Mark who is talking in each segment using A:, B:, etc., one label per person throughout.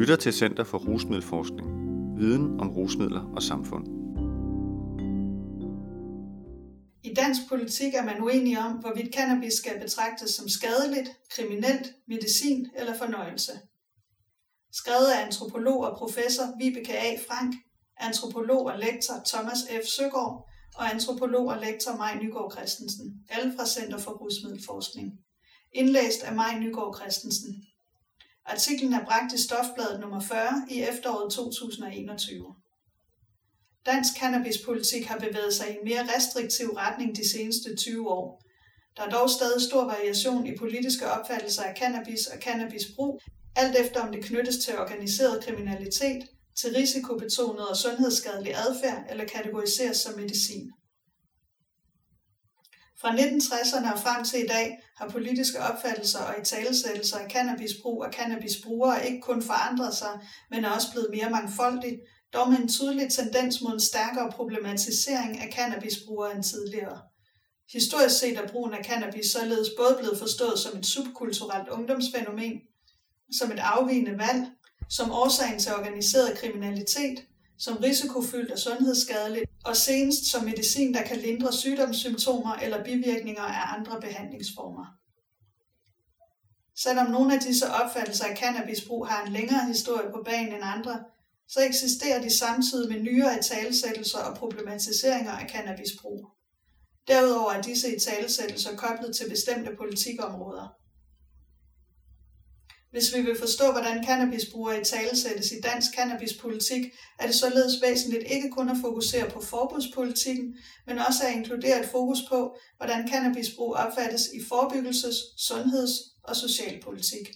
A: lytter til Center for Rusmiddelforskning. Viden om rusmidler og samfund.
B: I dansk politik er man uenig om, hvorvidt cannabis skal betragtes som skadeligt, kriminelt, medicin eller fornøjelse. Skrevet af antropolog og professor Vibeke A. Frank, antropolog og lektor Thomas F. Søgaard og antropolog og lektor Maj Nygaard Christensen, alle fra Center for Rusmiddelforskning. Indlæst af Maj Nygaard Christensen. Artiklen er bragt i Stofbladet nummer 40 i efteråret 2021. Dansk cannabispolitik har bevæget sig i en mere restriktiv retning de seneste 20 år. Der er dog stadig stor variation i politiske opfattelser af cannabis og cannabisbrug, alt efter om det knyttes til organiseret kriminalitet, til risikobetonet og sundhedsskadelig adfærd eller kategoriseres som medicin. Fra 1960'erne og frem til i dag har politiske opfattelser og italesættelser af cannabisbrug og cannabisbrugere ikke kun forandret sig, men er også blevet mere mangfoldigt, dog med en tydelig tendens mod en stærkere problematisering af cannabisbrugere end tidligere. Historisk set er brugen af cannabis således både blevet forstået som et subkulturelt ungdomsfænomen, som et afvigende valg, som årsagen til organiseret kriminalitet, som risikofyldt og sundhedsskadeligt, og senest som medicin, der kan lindre sygdomssymptomer eller bivirkninger af andre behandlingsformer. Selvom nogle af disse opfattelser af cannabisbrug har en længere historie på banen end andre, så eksisterer de samtidig med nyere italesættelser og problematiseringer af cannabisbrug. Derudover er disse italesættelser koblet til bestemte politikområder. Hvis vi vil forstå, hvordan cannabisbrugere i tale sættes i dansk cannabispolitik, er det således væsentligt ikke kun at fokusere på forbudspolitikken, men også at inkludere et fokus på, hvordan cannabisbrug opfattes i forebyggelses-, sundheds- og socialpolitik.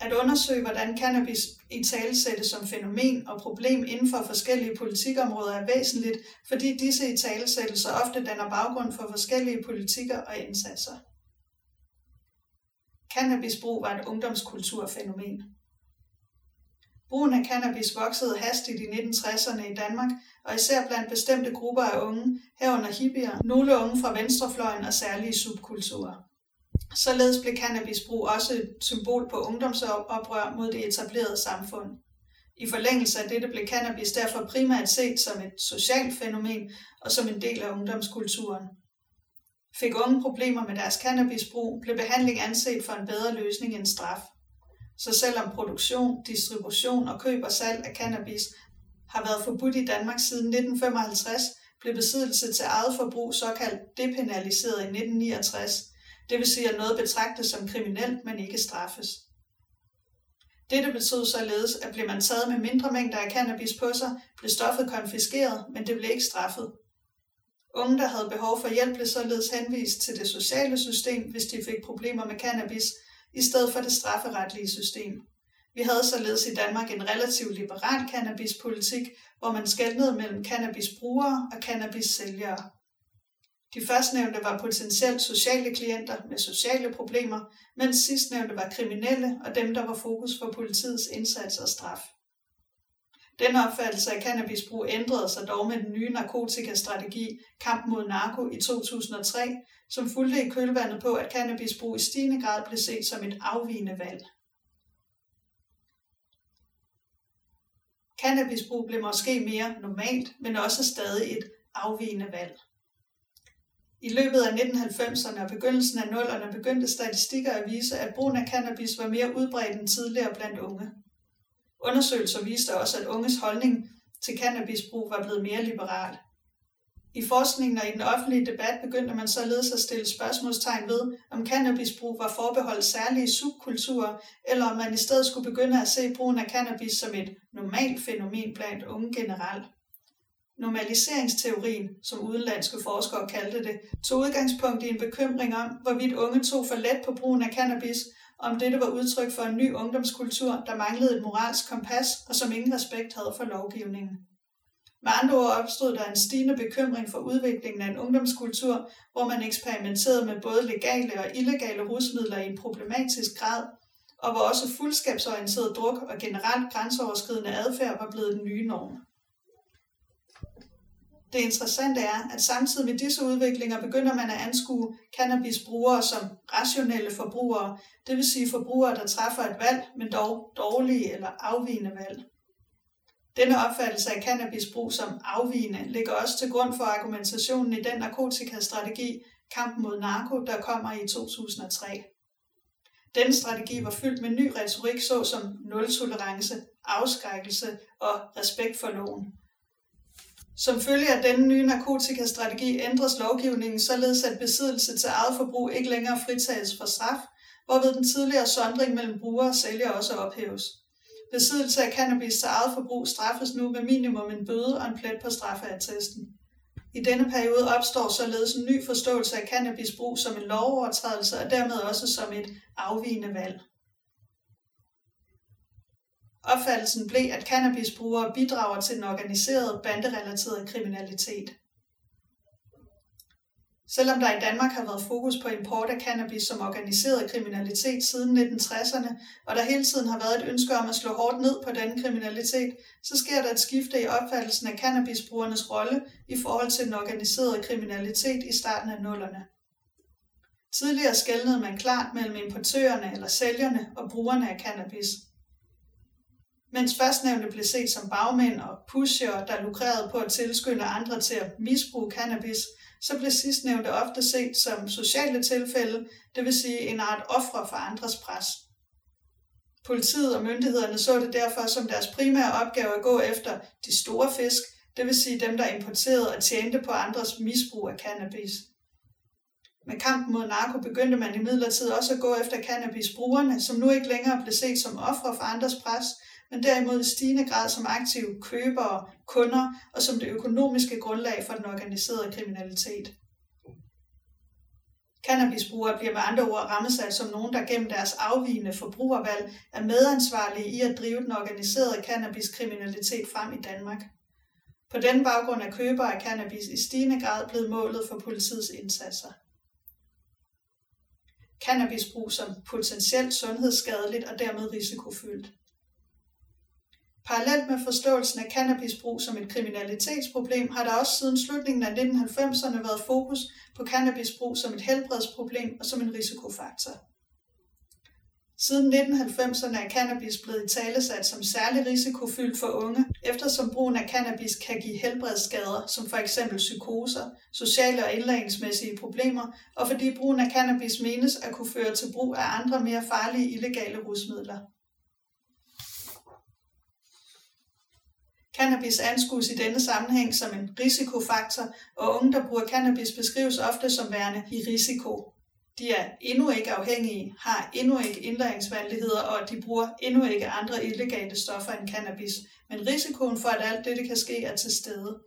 B: At undersøge, hvordan cannabis i tale sættes som fænomen og problem inden for forskellige politikområder er væsentligt, fordi disse i talesættelser ofte danner baggrund for forskellige politikker og indsatser. Cannabisbrug var et ungdomskulturfænomen. Brugen af cannabis voksede hastigt i 1960'erne i Danmark, og især blandt bestemte grupper af unge, herunder hippier, nogle unge fra venstrefløjen og særlige subkulturer. Således blev cannabisbrug også et symbol på ungdomsoprør mod det etablerede samfund. I forlængelse af dette blev cannabis derfor primært set som et socialt fænomen og som en del af ungdomskulturen. Fik unge problemer med deres cannabisbrug, blev behandling anset for en bedre løsning end straf. Så selvom produktion, distribution og køb og salg af cannabis har været forbudt i Danmark siden 1955, blev besiddelse til eget forbrug såkaldt depenaliseret i 1969, det vil sige at noget betragtes som kriminelt, men ikke straffes. Dette betød således, at blev man taget med mindre mængder af cannabis på sig, blev stoffet konfiskeret, men det blev ikke straffet. Unge, der havde behov for hjælp, blev således henvist til det sociale system, hvis de fik problemer med cannabis, i stedet for det strafferetlige system. Vi havde således i Danmark en relativt liberal cannabispolitik, hvor man skældnede mellem cannabisbrugere og cannabissælgere. De førstnævnte var potentielt sociale klienter med sociale problemer, mens sidstnævnte var kriminelle og dem, der var fokus for politiets indsats og straf. Den opfattelse af cannabisbrug ændrede sig dog med den nye narkotikastrategi Kamp mod narko i 2003, som fulgte i kølvandet på, at cannabisbrug i stigende grad blev set som et afvigende valg. Cannabisbrug blev måske mere normalt, men også stadig et afvigende valg. I løbet af 1990'erne og begyndelsen af 0'erne begyndte statistikker at vise, at brugen af cannabis var mere udbredt end tidligere blandt unge. Undersøgelser viste også, at unges holdning til cannabisbrug var blevet mere liberal. I forskningen og i den offentlige debat begyndte man således at stille spørgsmålstegn ved, om cannabisbrug var forbeholdt særlige subkulturer, eller om man i stedet skulle begynde at se brugen af cannabis som et normalt fænomen blandt unge generelt. Normaliseringsteorien, som udenlandske forskere kaldte det, tog udgangspunkt i en bekymring om, hvorvidt unge tog for let på brugen af cannabis, om dette var udtryk for en ny ungdomskultur, der manglede et moralsk kompas og som ingen respekt havde for lovgivningen. Med andre ord opstod der en stigende bekymring for udviklingen af en ungdomskultur, hvor man eksperimenterede med både legale og illegale rusmidler i en problematisk grad, og hvor også fuldskabsorienteret druk og generelt grænseoverskridende adfærd var blevet den nye norm. Det interessante er, at samtidig med disse udviklinger begynder man at anskue cannabisbrugere som rationelle forbrugere, det vil sige forbrugere, der træffer et valg, men dog dårlige eller afvigende valg. Denne opfattelse af cannabisbrug som afvigende ligger også til grund for argumentationen i den narkotikastrategi Kampen mod narko, der kommer i 2003. Denne strategi var fyldt med ny retorik såsom nul-tolerance, afskrækkelse og respekt for loven. Som følge af denne nye narkotikastrategi ændres lovgivningen således, at besiddelse til eget forbrug ikke længere fritages for straf, hvorved den tidligere sondring mellem bruger og sælger også ophæves. Besiddelse af cannabis til eget forbrug straffes nu med minimum en bøde og en plet på straffeattesten. I denne periode opstår således en ny forståelse af cannabisbrug som en lovovertrædelse og dermed også som et afvigende valg. Opfattelsen blev, at cannabisbrugere bidrager til den organiserede banderelaterede kriminalitet. Selvom der i Danmark har været fokus på import af cannabis som organiseret kriminalitet siden 1960'erne, og der hele tiden har været et ønske om at slå hårdt ned på denne kriminalitet, så sker der et skifte i opfattelsen af cannabisbrugernes rolle i forhold til den organiserede kriminalitet i starten af nullerne. Tidligere skældnede man klart mellem importørerne eller sælgerne og brugerne af cannabis. Mens førstnævnte blev set som bagmænd og pusher, der lukrerede på at tilskynde andre til at misbruge cannabis, så blev sidstnævnte ofte set som sociale tilfælde, det vil sige en art ofre for andres pres. Politiet og myndighederne så det derfor som deres primære opgave at gå efter de store fisk, det vil sige dem, der importerede og tjente på andres misbrug af cannabis. Med kampen mod narko begyndte man imidlertid også at gå efter cannabisbrugerne, som nu ikke længere blev set som ofre for andres pres, men derimod i stigende grad som aktive købere, kunder og som det økonomiske grundlag for den organiserede kriminalitet. Cannabisbrugere bliver med andre ord rammesat som nogen, der gennem deres afvigende forbrugervalg er medansvarlige i at drive den organiserede cannabiskriminalitet frem i Danmark. På den baggrund er købere af cannabis i stigende grad blevet målet for politiets indsatser. Cannabisbrug som potentielt sundhedsskadeligt og dermed risikofyldt. Parallelt med forståelsen af cannabisbrug som et kriminalitetsproblem, har der også siden slutningen af 1990'erne været fokus på cannabisbrug som et helbredsproblem og som en risikofaktor. Siden 1990'erne er cannabis blevet talesat som særlig risikofyldt for unge, eftersom brugen af cannabis kan give helbredsskader, som for eksempel psykoser, sociale og indlæringsmæssige problemer, og fordi brugen af cannabis menes at kunne føre til brug af andre mere farlige illegale rusmidler. Cannabis anskues i denne sammenhæng som en risikofaktor, og unge, der bruger cannabis, beskrives ofte som værende i risiko. De er endnu ikke afhængige, har endnu ikke indlæringsvanskeligheder, og de bruger endnu ikke andre illegale stoffer end cannabis. Men risikoen for, at alt dette kan ske, er til stede.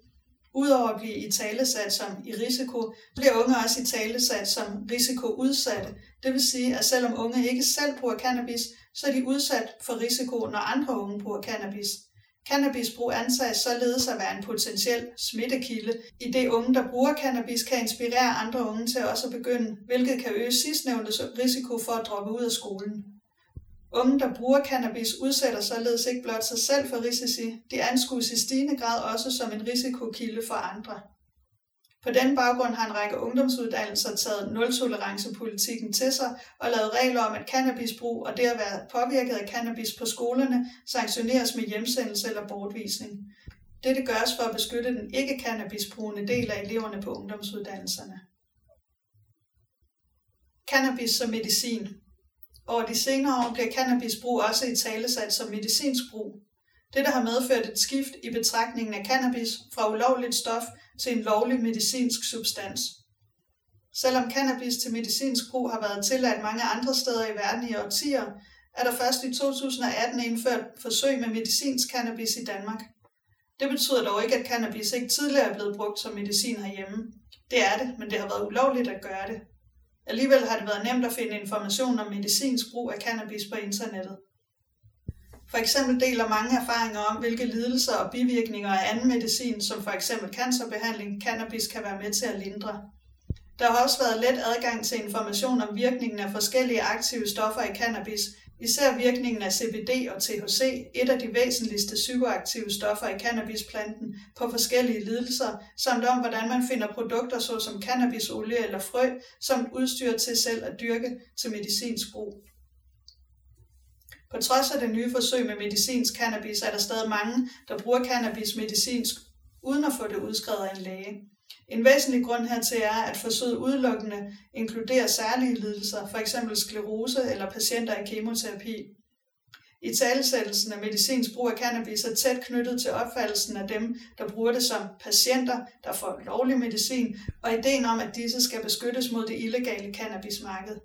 B: Udover at blive i talesat som i risiko, bliver unge også i talesat som risikoudsatte. Det vil sige, at selvom unge ikke selv bruger cannabis, så er de udsat for risiko, når andre unge bruger cannabis. Cannabisbrug anses således at være en potentiel smittekilde, i det unge, der bruger cannabis, kan inspirere andre unge til også at begynde, hvilket kan øge sidstnævntes risiko for at droppe ud af skolen. Unge, der bruger cannabis, udsætter således ikke blot sig selv for risici, de anskues i stigende grad også som en risikokilde for andre. På den baggrund har en række ungdomsuddannelser taget nul-tolerance-politikken til sig og lavet regler om, at cannabisbrug og det at være påvirket af cannabis på skolerne sanktioneres med hjemsendelse eller bortvisning. Dette gøres for at beskytte den ikke-cannabisbrugende del af eleverne på ungdomsuddannelserne. Cannabis som medicin. Over de senere år bliver cannabisbrug også i talesat som medicinsk brug. Dette har medført et skift i betragtningen af cannabis fra ulovligt stof til en lovlig medicinsk substans. Selvom cannabis til medicinsk brug har været tilladt mange andre steder i verden i årtier, er der først i 2018 indført forsøg med medicinsk cannabis i Danmark. Det betyder dog ikke, at cannabis ikke tidligere er blevet brugt som medicin herhjemme. Det er det, men det har været ulovligt at gøre det. Alligevel har det været nemt at finde information om medicinsk brug af cannabis på internettet. For eksempel deler mange erfaringer om, hvilke lidelser og bivirkninger af anden medicin, som for eksempel cancerbehandling, cannabis kan være med til at lindre. Der har også været let adgang til information om virkningen af forskellige aktive stoffer i cannabis, især virkningen af CBD og THC, et af de væsentligste psykoaktive stoffer i cannabisplanten, på forskellige lidelser, samt om hvordan man finder produkter såsom cannabisolie eller frø, som udstyr til selv at dyrke til medicinsk brug. På trods af det nye forsøg med medicinsk cannabis, er der stadig mange, der bruger cannabis medicinsk, uden at få det udskrevet af en læge. En væsentlig grund hertil er, at forsøget udelukkende inkluderer særlige lidelser, f.eks. sklerose eller patienter i kemoterapi. I talesættelsen af medicinsk brug af cannabis er tæt knyttet til opfattelsen af dem, der bruger det som patienter, der får lovlig medicin, og ideen om, at disse skal beskyttes mod det illegale cannabismarked.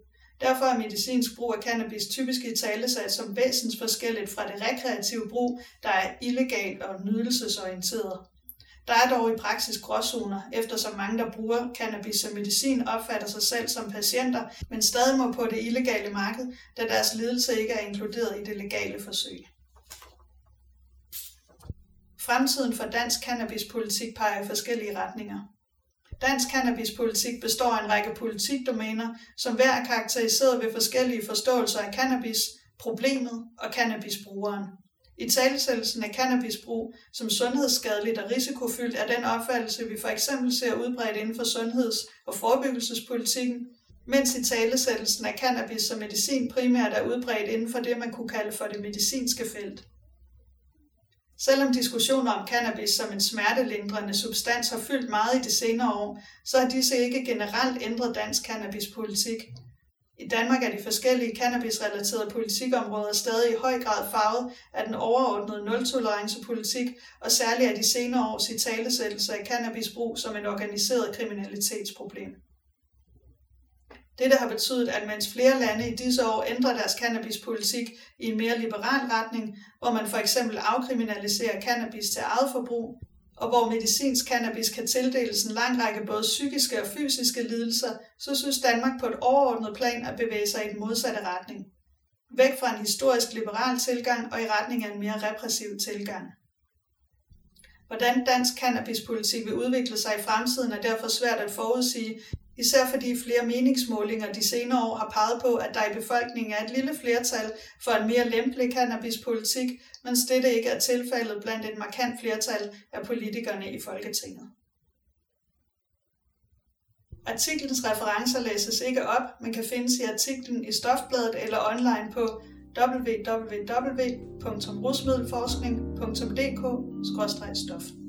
B: Derfor er medicinsk brug af cannabis typisk i talesat som væsensforskelligt fra det rekreative brug, der er illegalt og nydelsesorienteret. Der er dog i praksis gråzoner, eftersom mange, der bruger cannabis som medicin, opfatter sig selv som patienter, men stadig må på det illegale marked, da deres lidelse ikke er inkluderet i det legale forsøg. Fremtiden for dansk cannabispolitik peger i forskellige retninger. Dansk cannabispolitik består af en række politikdomæner, som hver er karakteriseret ved forskellige forståelser af cannabis, problemet og cannabisbrugeren. I talesættelsen af cannabisbrug som sundhedsskadeligt og risikofyldt er den opfattelse, vi for eksempel ser udbredt inden for sundheds- og forebyggelsespolitikken, mens i talesættelsen af cannabis som medicin primært er udbredt inden for det, man kunne kalde for det medicinske felt. Selvom diskussioner om cannabis som en smertelindrende substans har fyldt meget i de senere år, så har disse ikke generelt ændret dansk cannabispolitik. I Danmark er de forskellige cannabisrelaterede politikområder stadig i høj grad farvet af den overordnede nultolerancepolitik, og særligt af de senere års italesættelse af cannabisbrug som en organiseret kriminalitetsproblem. Dette har betydet, at mens flere lande i disse år ændrer deres cannabispolitik i en mere liberal retning, hvor man for eksempel afkriminaliserer cannabis til eget forbrug, og hvor medicinsk cannabis kan tildeles en lang række både psykiske og fysiske lidelser, så synes Danmark på et overordnet plan at bevæge sig i den modsatte retning. Væk fra en historisk liberal tilgang og i retning af en mere repressiv tilgang. Hvordan dansk cannabispolitik vil udvikle sig i fremtiden er derfor svært at forudsige, især fordi flere meningsmålinger de senere år har peget på, at der i befolkningen er et lille flertal for en mere lempelig cannabispolitik, mens dette ikke er tilfældet blandt et markant flertal af politikerne i Folketinget. Artiklens referencer læses ikke op, men kan findes i artiklen i Stofbladet eller online på www.rusmiddelforskning.dk-stof.